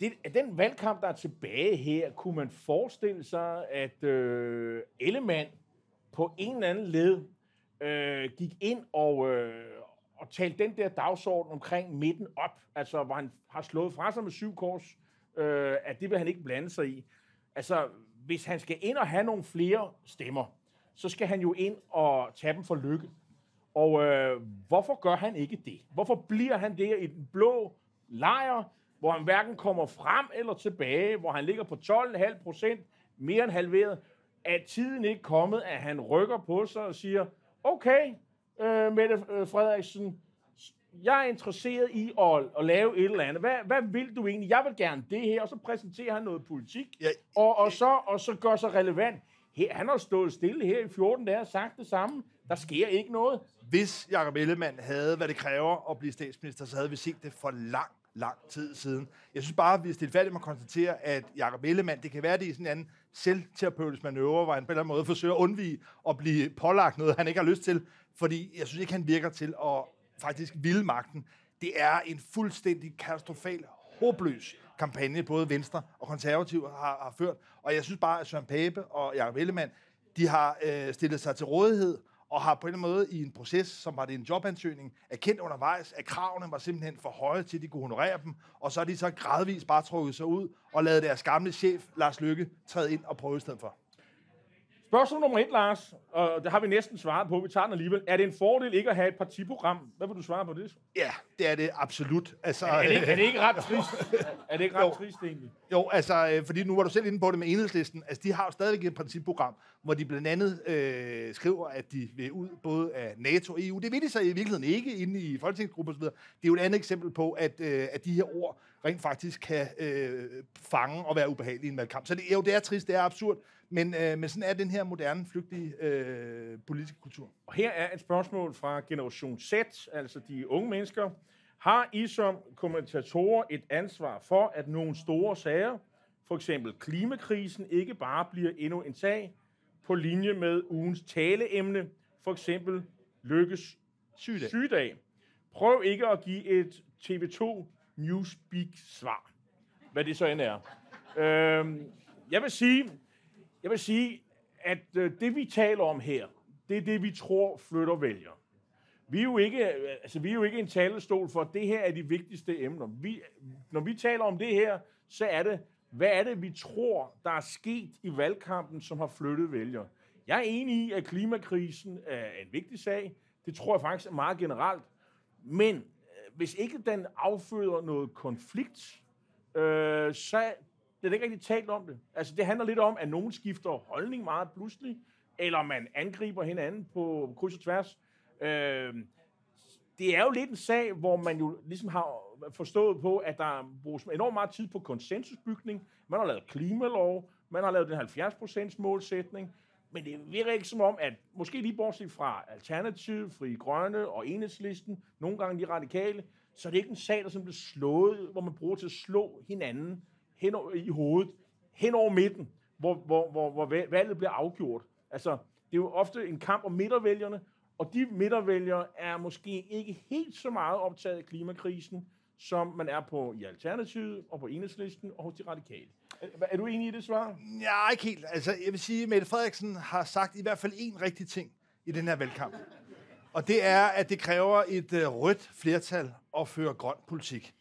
det, den valgkamp, der er tilbage her, kunne man forestille sig, at øh, Ellemann på en eller anden led øh, gik ind og, øh, og talte den der dagsorden omkring midten op, altså hvor han har slået fra sig med syv kors, øh, at det vil han ikke blande sig i. Altså, hvis han skal ind og have nogle flere stemmer, så skal han jo ind og tage dem for lykke. Og øh, hvorfor gør han ikke det? Hvorfor bliver han der i den blå lejr, hvor han hverken kommer frem eller tilbage, hvor han ligger på 12,5 procent, mere end halveret? Er tiden ikke kommet, at han rykker på sig og siger, okay, øh, Mette øh, Frederiksen, jeg er interesseret i at, at lave et eller andet. Hvad, hvad vil du egentlig? Jeg vil gerne det her, og så præsenterer han noget politik, Ja, og, og, så, og så gør sig relevant. Her, han har stået stille her i 14 dage og sagt det samme. Der sker ikke noget. hvis Jacob Ellemann havde, hvad det kræver at blive statsminister, så havde vi set det for lang, lang tid siden. Jeg synes bare, at vi er stilfærdigt med at konstatere, at Jacob Ellemann, det kan være, det er sådan en anden selvterapeutisk manøvre, hvor han på en eller anden måde forsøger at undvige at blive pålagt noget, han ikke har lyst til, fordi jeg synes ikke, han virker til at faktisk ville magten. Det er en fuldstændig katastrofal, håbløs kampagne, både Venstre og Konservative har, har ført. Og jeg synes bare, at Søren Pape og Jacob Ellemann, de har øh, stillet sig til rådighed og har på en eller anden måde i en proces, som var det en jobansøgning, erkendt undervejs, at kravene var simpelthen for høje til, at de kunne honorere dem, og så er de så gradvist bare trukket sig ud og lavet deres gamle chef, Lars Lykke, træde ind og prøve i stedet for. Spørgsmål nummer et, Lars, og det har vi næsten svaret på, vi tager den alligevel. Er det en fordel ikke at have et partiprogram? Hvad vil du svare på det? Ja, det er det absolut. Altså, Er det, ikke- er det ikke ret trist? Er det ikke ret Jo. trist egentlig? Jo, altså, øh, fordi nu var du selv inde på det med enhedslisten. Altså, de har jo stadigvæk et principprogram, hvor de blandt andet øh, skriver, at de vil ud både af NATO og EU. Det vil de så i virkeligheden ikke inde i folketingsgruppen osv. Det er jo et andet eksempel på, at, øh, at de her ord rent faktisk kan øh, fange og være ubehagelige i en valgkamp. Så det, jo, det er trist, det er absurd, men, øh, men sådan er den her moderne, flygtige øh, politiske kultur. Og her er et spørgsmål fra Generation Z, altså de unge mennesker. Har I som kommentatorer et ansvar for, at nogle store sager, for eksempel klimakrisen, ikke bare bliver endnu en sag på linje med ugens taleemne, for eksempel Lykkes Sygedag. sygedag? Prøv ikke at give et TV2 Newspeak-svar, hvad det så end er. Øh, jeg vil sige, jeg vil sige, at øh, det vi taler om her, det er det, vi tror flytter vælger. Vi er jo ikke, øh, altså, vi er jo ikke en talestol for, at det her er de vigtigste emner. Vi, når vi taler om det her, så er det, hvad er det, vi tror, der er sket i valgkampen, som har flyttet vælger. Jeg er enig i, at klimakrisen er en vigtig sag. Det tror jeg faktisk er meget generelt. Men hvis ikke den afføder noget konflikt, øh, så det er ikke rigtig talt om det. Altså, det handler lidt om, at nogen skifter holdning meget pludselig, eller man angriber hinanden på kryds og tværs. Øh, det er jo lidt en sag, hvor man jo ligesom har forstået på, at der bruges enormt meget tid på konsensusbygning. Man har lavet klimalov, man har lavet den 70% målsætning, men det virker ikke som om, at måske lige bortset fra Alternativ, Fri Grønne og Enhedslisten, nogle gange de radikale, så er det ikke en sag, der sådan bliver slået, hvor man bruger til at slå hinanden hen over, i hovedet, hen over midten, hvor, hvor, hvor, hvor valget bliver afgjort. Altså, det er jo ofte en kamp om midtervælgerne, og de midtervælgere er måske ikke helt så meget optaget af klimakrisen, som man er på i Alternativet og på Enhedslisten og hos de radikale. Er, er du enig i det svar? Ja, ikke helt. Altså, jeg vil sige, at Mette Frederiksen har sagt i hvert fald én rigtig ting i den her valgkamp. Og det er, at det kræver et øh, rødt flertal at føre grøn politik.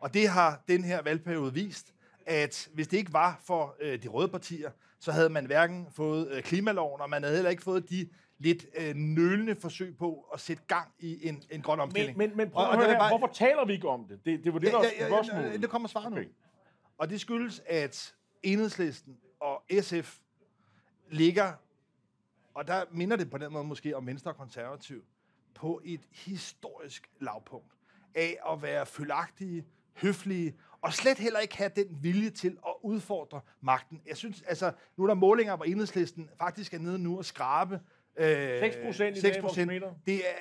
Og det har den her valgperiode vist, at hvis det ikke var for øh, de røde partier, så havde man hverken fået øh, klimaloven, og man havde heller ikke fået de lidt øh, nølende forsøg på at sætte gang i en, en grøn Men, omstilling. men, men prøv Og- og er her, bare- hvorfor taler vi ikke om det? Det, det var det, der var spørgsmålet. det kommer svaret nu. Okay. Og det skyldes, at Enhedslisten og SF ligger, og der minder det på den måde måske om Venstre og Konservativ, på et historisk lavpunkt af at være følagtige, høflige, og slet heller ikke have den vilje til at udfordre magten. Jeg synes, altså, nu er der målinger, hvor enhedslisten faktisk er nede nu og skrabe. Øh, 6% i dag, vores meter. Det er,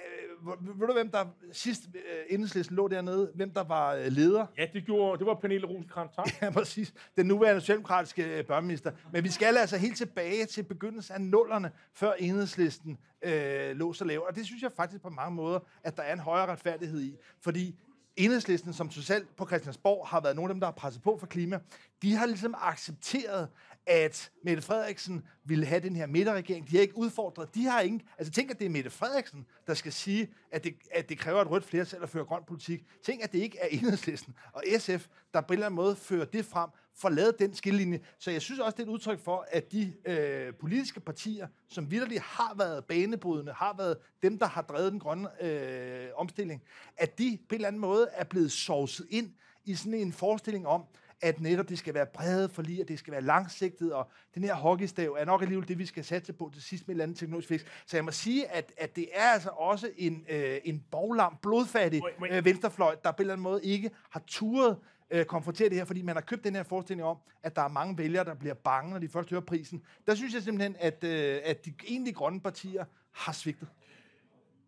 ved du hvem der sidst øh, enhedslisten lå dernede? Hvem der var øh, leder? Ja, det, gjorde, det var Pernille rosenkrantz. Ja, præcis. Den nuværende socialdemokratiske øh, børneminister. Men vi skal altså helt tilbage til begyndelsen af nullerne, før enhedslisten øh, lå så lavt. Og det synes jeg faktisk på mange måder, at der er en højere retfærdighed i. Fordi enhedslisten, som socialt på Christiansborg har været nogle af dem, der har presset på for klima, de har ligesom accepteret, at Mette Frederiksen ville have den her midterregering. De har ikke udfordret. De har ingen... Altså tænk, at det er Mette Frederiksen, der skal sige, at det, at det kræver et rødt flertal at føre grøn politik. Tænk, at det ikke er enhedslisten og SF, der på en eller anden måde fører det frem, for lavet den skillelinje. Så jeg synes også, det er et udtryk for, at de øh, politiske partier, som vidderligt har været banebrydende, har været dem, der har drevet den grønne øh, omstilling, at de på en eller anden måde er blevet sovset ind i sådan en forestilling om, at netop det skal være brede forlig, og det skal være langsigtet, og den her hockeystav er nok alligevel det, vi skal satse på til sidst med et eller andet teknologisk fix. Så jeg må sige, at, at det er altså også en, øh, en boglam, blodfattig øh, venstrefløj, der på en eller anden måde ikke har turet øh, konfrontere det her, fordi man har købt den her forestilling om, at der er mange vælgere, der bliver bange, når de først hører prisen. Der synes jeg simpelthen, at, øh, at de egentlig grønne partier har svigtet.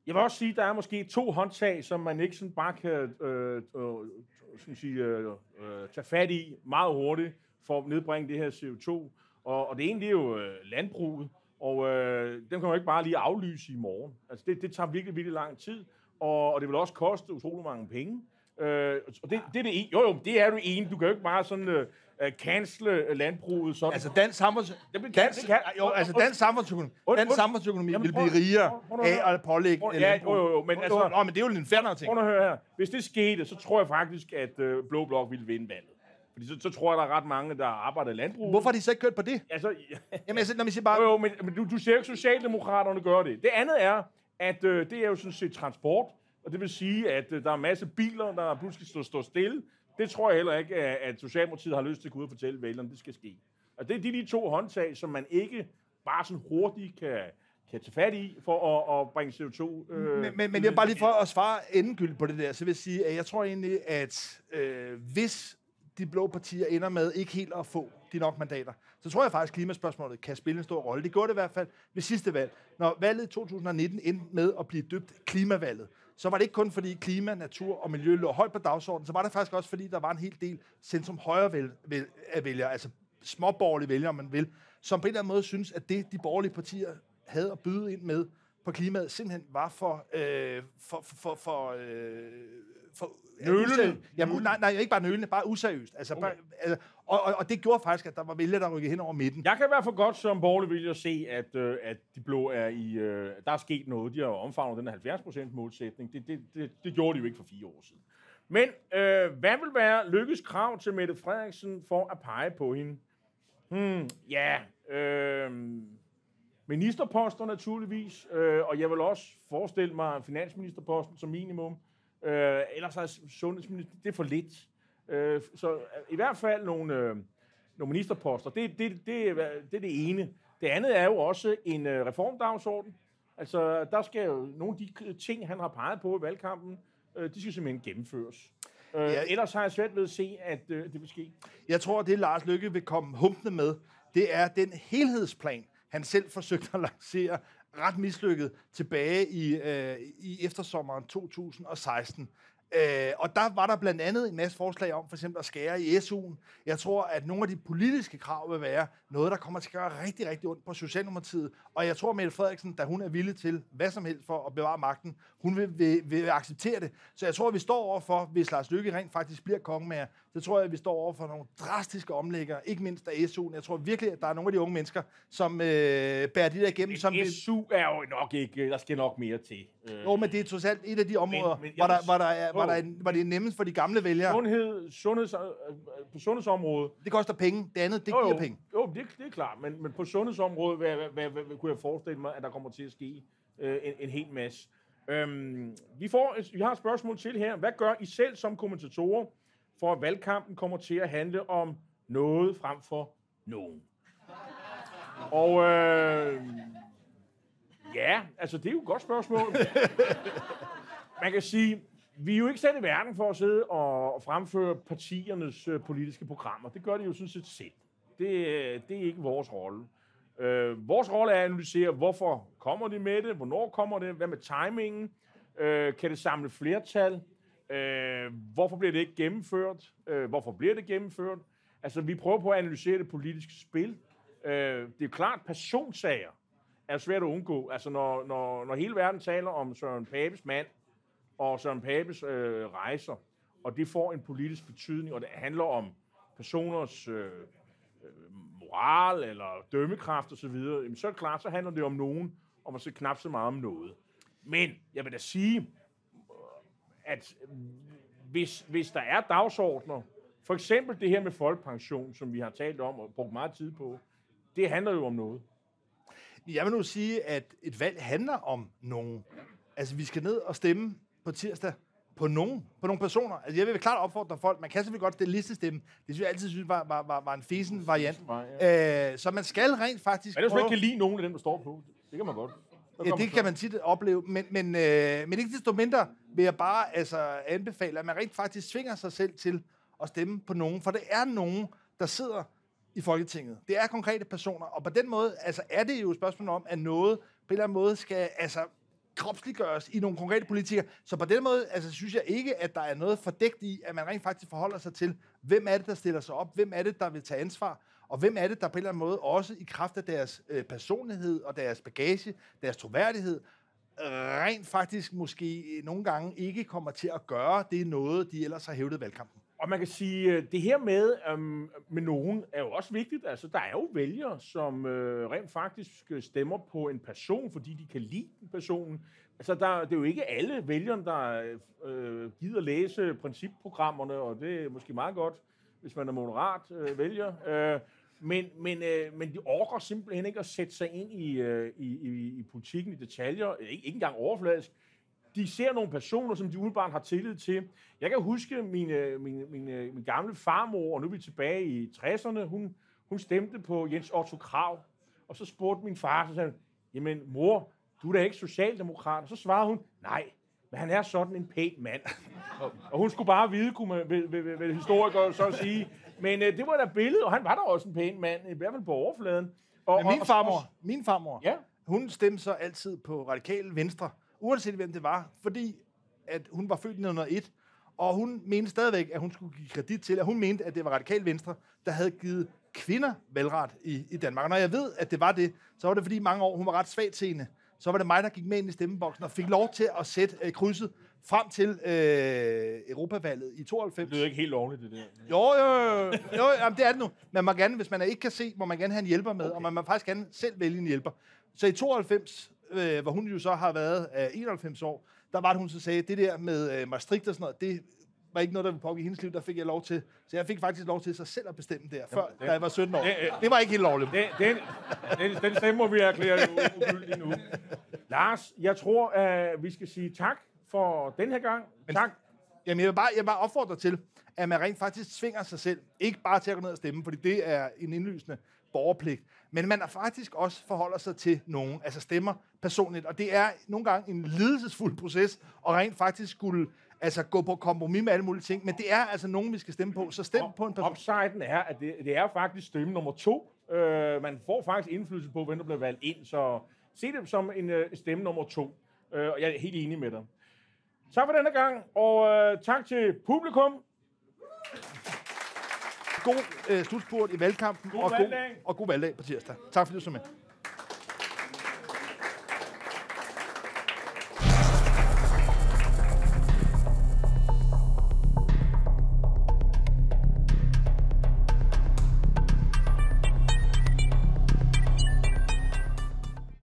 Jeg vil også sige, at der er måske to håndtag, som man ikke sådan bare kan øh, øh, skal sige, øh, øh, tage fat i meget hurtigt for at nedbringe det her CO2. Og, og det ene det er jo øh, landbruget, og øh, dem kan man jo ikke bare lige aflyse i morgen. Altså det, det tager virkelig, virkelig lang tid, og, og det vil også koste utrolig mange penge. Øh, og det, det er det ene. Jo, jo, det er du ene. Du kan jo ikke bare sådan øh, uh, cancele landbruget. Sådan. Altså dansk kan- dansk, det kan- jo, altså dansk samfundsøkonomi, Und- dansk und- samfundsøkonomi vil blive rigere af at pålægge... Prøv- øh, ja, jo, jo, jo, men altså- Nå, men det er jo en færdig ting. Prøv at høre her. Hvis det skete, så tror jeg faktisk, at øh, Blå Blok ville vinde valget. Fordi så, så tror jeg, der er ret mange, der arbejder i landbrug. Hvorfor har de så ikke kørt på det? Altså, Jamen, altså, når vi siger bare... jo, jo, men, men du, du ser jo ikke, Socialdemokraterne gør det. Det andet er, at øh, det er jo sådan set transport, og det vil sige, at øh, der er en masse biler, der pludselig står, står stille. Det tror jeg heller ikke, at, at Socialdemokratiet har lyst til at gå ud og fortælle vælgerne, det skal ske. Og det er de, de to håndtag, som man ikke bare sådan hurtigt kan, kan tage fat i for at, at bringe CO2... Øh, Men, men, men jeg bare lige for at svare endegyldigt på det der, så vil jeg sige, at jeg tror egentlig, at øh, hvis de blå partier ender med ikke helt at få de nok mandater, så tror jeg faktisk, at klimaspørgsmålet kan spille en stor rolle. Det gjorde det i hvert fald ved sidste valg. Når valget i 2019 endte med at blive døbt klimavalget, så var det ikke kun fordi klima, natur og miljø lå højt på dagsordenen, så var det faktisk også fordi, der var en hel del centrum højre vælgere, altså småborgerlige vælgere, om man vil, som på en eller anden måde synes, at det, de borgerlige partier havde at byde ind med på klimaet, simpelthen var for... Øh, for, for, for, for øh, for Nølende. Jamen, nej, nej, ikke bare nølende, bare useriøst. Altså, okay. bare, altså, og, og, og, det gjorde faktisk, at der var vælgere, der rykkede hen over midten. Jeg kan i hvert fald godt som borgerlig vælger se, at, øh, at de blå er i... Øh, der er sket noget. De har omfavnet den her 70% målsætning. Det, det, det, det gjorde de jo ikke for fire år siden. Men øh, hvad vil være Lykkes krav til Mette Frederiksen for at pege på hende? Hmm, ja, øh, ministerposter naturligvis, øh, og jeg vil også forestille mig finansministerposten som minimum. Øh, ellers er sundhedsminister, det er for lidt. Øh, så øh, i hvert fald nogle, øh, nogle ministerposter, det, det, det, er, det er det ene. Det andet er jo også en øh, reformdagsorden. Altså, der skal jo nogle af de ting, han har peget på i valgkampen, øh, de skal simpelthen gennemføres. Øh, Ja. Ellers har jeg svært ved at se, at øh, det vil ske. Jeg tror, at det Lars Lykke vil komme humpende med, det er den helhedsplan, han selv forsøgte at lancere ret mislykket tilbage i, øh, i eftersommeren 2016. Øh, og der var der blandt andet en masse forslag om for eksempel at skære i SU'en. Jeg tror, at nogle af de politiske krav vil være noget, der kommer til at gøre rigtig, rigtig ondt på Socialdemokratiet. Og jeg tror, at Mette Frederiksen, da hun er villig til hvad som helst for at bevare magten, hun vil, vil, vil acceptere det. Så jeg tror, at vi står overfor, hvis Lars Lykke rent faktisk bliver konge med så tror jeg, at vi står overfor nogle drastiske omlægger, ikke mindst af SU'en. Jeg tror virkelig, at der er nogle af de unge mennesker, som øh, bærer de der igennem, som SU er jo nok ikke, der skal nok mere til. Øh, jo, men det er trods alt et af de områder, men jeg hvor, der, hvor, der er, hvor, Jo. der er, hvor det er nemmest for de gamle vælgere. Sundhed, sundheds, øh, på sundhedsområdet, Det koster penge. Det andet, det jo, giver penge. Jo, det, det er klart, men, men på sundhedsområdet hvad, hvad, hvad, hvad, kunne jeg forestille mig, at der kommer til at ske øh, en, en hel masse. Øhm, vi, får, vi har et spørgsmål til her. Hvad gør I selv som kommentatorer, for at valgkampen kommer til at handle om noget frem for nogen? Og øh, ja, altså det er jo et godt spørgsmål. Man kan sige, vi er jo ikke sat i verden for at sidde og fremføre partiernes øh, politiske programmer. Det gør de jo sådan set selv. Det, øh, det er ikke vores rolle. Øh, vores rolle er at analysere, hvorfor kommer de med det, hvornår kommer det, hvad med timingen, øh, kan det samle flertal, øh, hvorfor bliver det ikke gennemført, øh, hvorfor bliver det gennemført. Altså, vi prøver på at analysere det politiske spil. Øh, det er jo klart, personsager er svært at undgå. Altså, når, når, når hele verden taler om Søren Papes mand, og Søren Papes øh, rejser, og det får en politisk betydning, og det handler om personers øh, øh moral eller dømmekraft osv., så, så er det klart, så handler det om nogen, og måske knap så meget om noget. Men jeg vil da sige, at hvis, hvis der er dagsordner, for eksempel det her med folkepension, som vi har talt om og brugt meget tid på, det handler jo om noget. Jeg vil nu sige, at et valg handler om nogen. Altså, vi skal ned og stemme på tirsdag på nogen, på nogle personer. Altså, jeg vil klart opfordre folk, man kan selvfølgelig godt stille listestemme. Det synes jeg altid synes var, var, var, var en fesen variant. Øh, så man skal rent faktisk Men ellers man ikke kan lide nogen af dem, der står på. Det kan man godt. Ja, det kan man tit opleve, men, men, øh, men ikke desto mindre vil jeg bare altså, anbefale, at man rent faktisk tvinger sig selv til at stemme på nogen, for det er nogen, der sidder i Folketinget. Det er konkrete personer, og på den måde altså, er det jo et spørgsmål om, at noget på en eller anden måde skal altså, kropsliggøres i nogle konkrete politikere. Så på den måde altså, synes jeg ikke, at der er noget fordækt i, at man rent faktisk forholder sig til, hvem er det, der stiller sig op, hvem er det, der vil tage ansvar, og hvem er det, der på en eller anden måde også i kraft af deres øh, personlighed og deres bagage, deres troværdighed, rent faktisk måske øh, nogle gange ikke kommer til at gøre det noget, de ellers har hævdet valgkampen. Og man kan sige, øh, det her med, øhm, med nogen er jo også vigtigt. Altså, der er jo vælgere, som øh, rent faktisk øh, stemmer på en person, fordi de kan lide den personen. Altså, der, det er jo ikke alle vælgere, der øh, gider læse principprogrammerne, og det er måske meget godt, hvis man er moderat øh, vælger. Øh, men, men, øh, men de orker simpelthen ikke at sætte sig ind i, øh, i, i, i politikken i detaljer, ikke, ikke engang overfladisk. De ser nogle personer, som de umiddelbart har tillid til. Jeg kan huske min, øh, min, min, øh, min gamle farmor, og nu er vi tilbage i 60'erne, hun, hun stemte på Jens Otto Krav, og så spurgte min far, så sagde jamen mor, du er da ikke socialdemokrat. Og så svarede hun, nej, men han er sådan en pæn mand. og, hun skulle bare vide, kunne man, vil, vil, vil historikere så sige, men øh, det var da billedet, og han var da også en pæn mand, i hvert fald på overfladen. Og, Men min farmor, min farmor, ja. hun stemte så altid på radikale venstre, uanset hvem det var, fordi at hun var født i 1901, og hun mente stadigvæk, at hun skulle give kredit til, at hun mente, at det var radikal venstre, der havde givet kvinder valgret i, i Danmark. Og når jeg ved, at det var det, så var det fordi mange år, hun var ret svagt til så var det mig, der gik med ind i stemmeboksen og fik lov til at sætte øh, krydset frem til øh, Europavalget i 92. Det lyder ikke helt lovligt, det der. Jo, jo, jo. jo jamen, det er det nu. Man må gerne, hvis man ikke kan se, må man gerne have en hjælper med, okay. og man må faktisk gerne selv vælge en hjælper. Så i 92, øh, hvor hun jo så har været øh, 91 år, der var det, hun så sagde, det der med øh, Maastricht og sådan noget, det var ikke noget, der ville pågive hendes liv, der fik jeg lov til. Så jeg fik faktisk lov til sig selv at bestemme der, før, Jamen, det, da jeg var 17 år. Det, det var ikke helt lovligt. Det, den, den, den stemme må vi erklære ugyldig nu. Lars, jeg tror, at vi skal sige tak for den her gang. Men, tak. Jamen, jeg vil, bare, jeg vil bare opfordre til, at man rent faktisk svinger sig selv. Ikke bare til at gå ned og stemme, fordi det er en indlysende borgerpligt. Men man er faktisk også forholder sig til nogen, altså stemmer personligt. Og det er nogle gange en lidelsesfuld proces, og rent faktisk skulle altså gå på kompromis med alle mulige ting. Men det er altså nogen, vi skal stemme på, så stem på en person. Upsiden er, at det, det er faktisk stemme nummer to. Uh, man får faktisk indflydelse på, hvem der bliver valgt ind, så se det som en uh, stemme nummer to. Uh, og jeg er helt enig med dig. Tak for denne gang, og uh, tak til publikum. God uh, slutspurt i valgkampen, god og, valgdag. god, og god valgdag på tirsdag. Tak fordi du så med.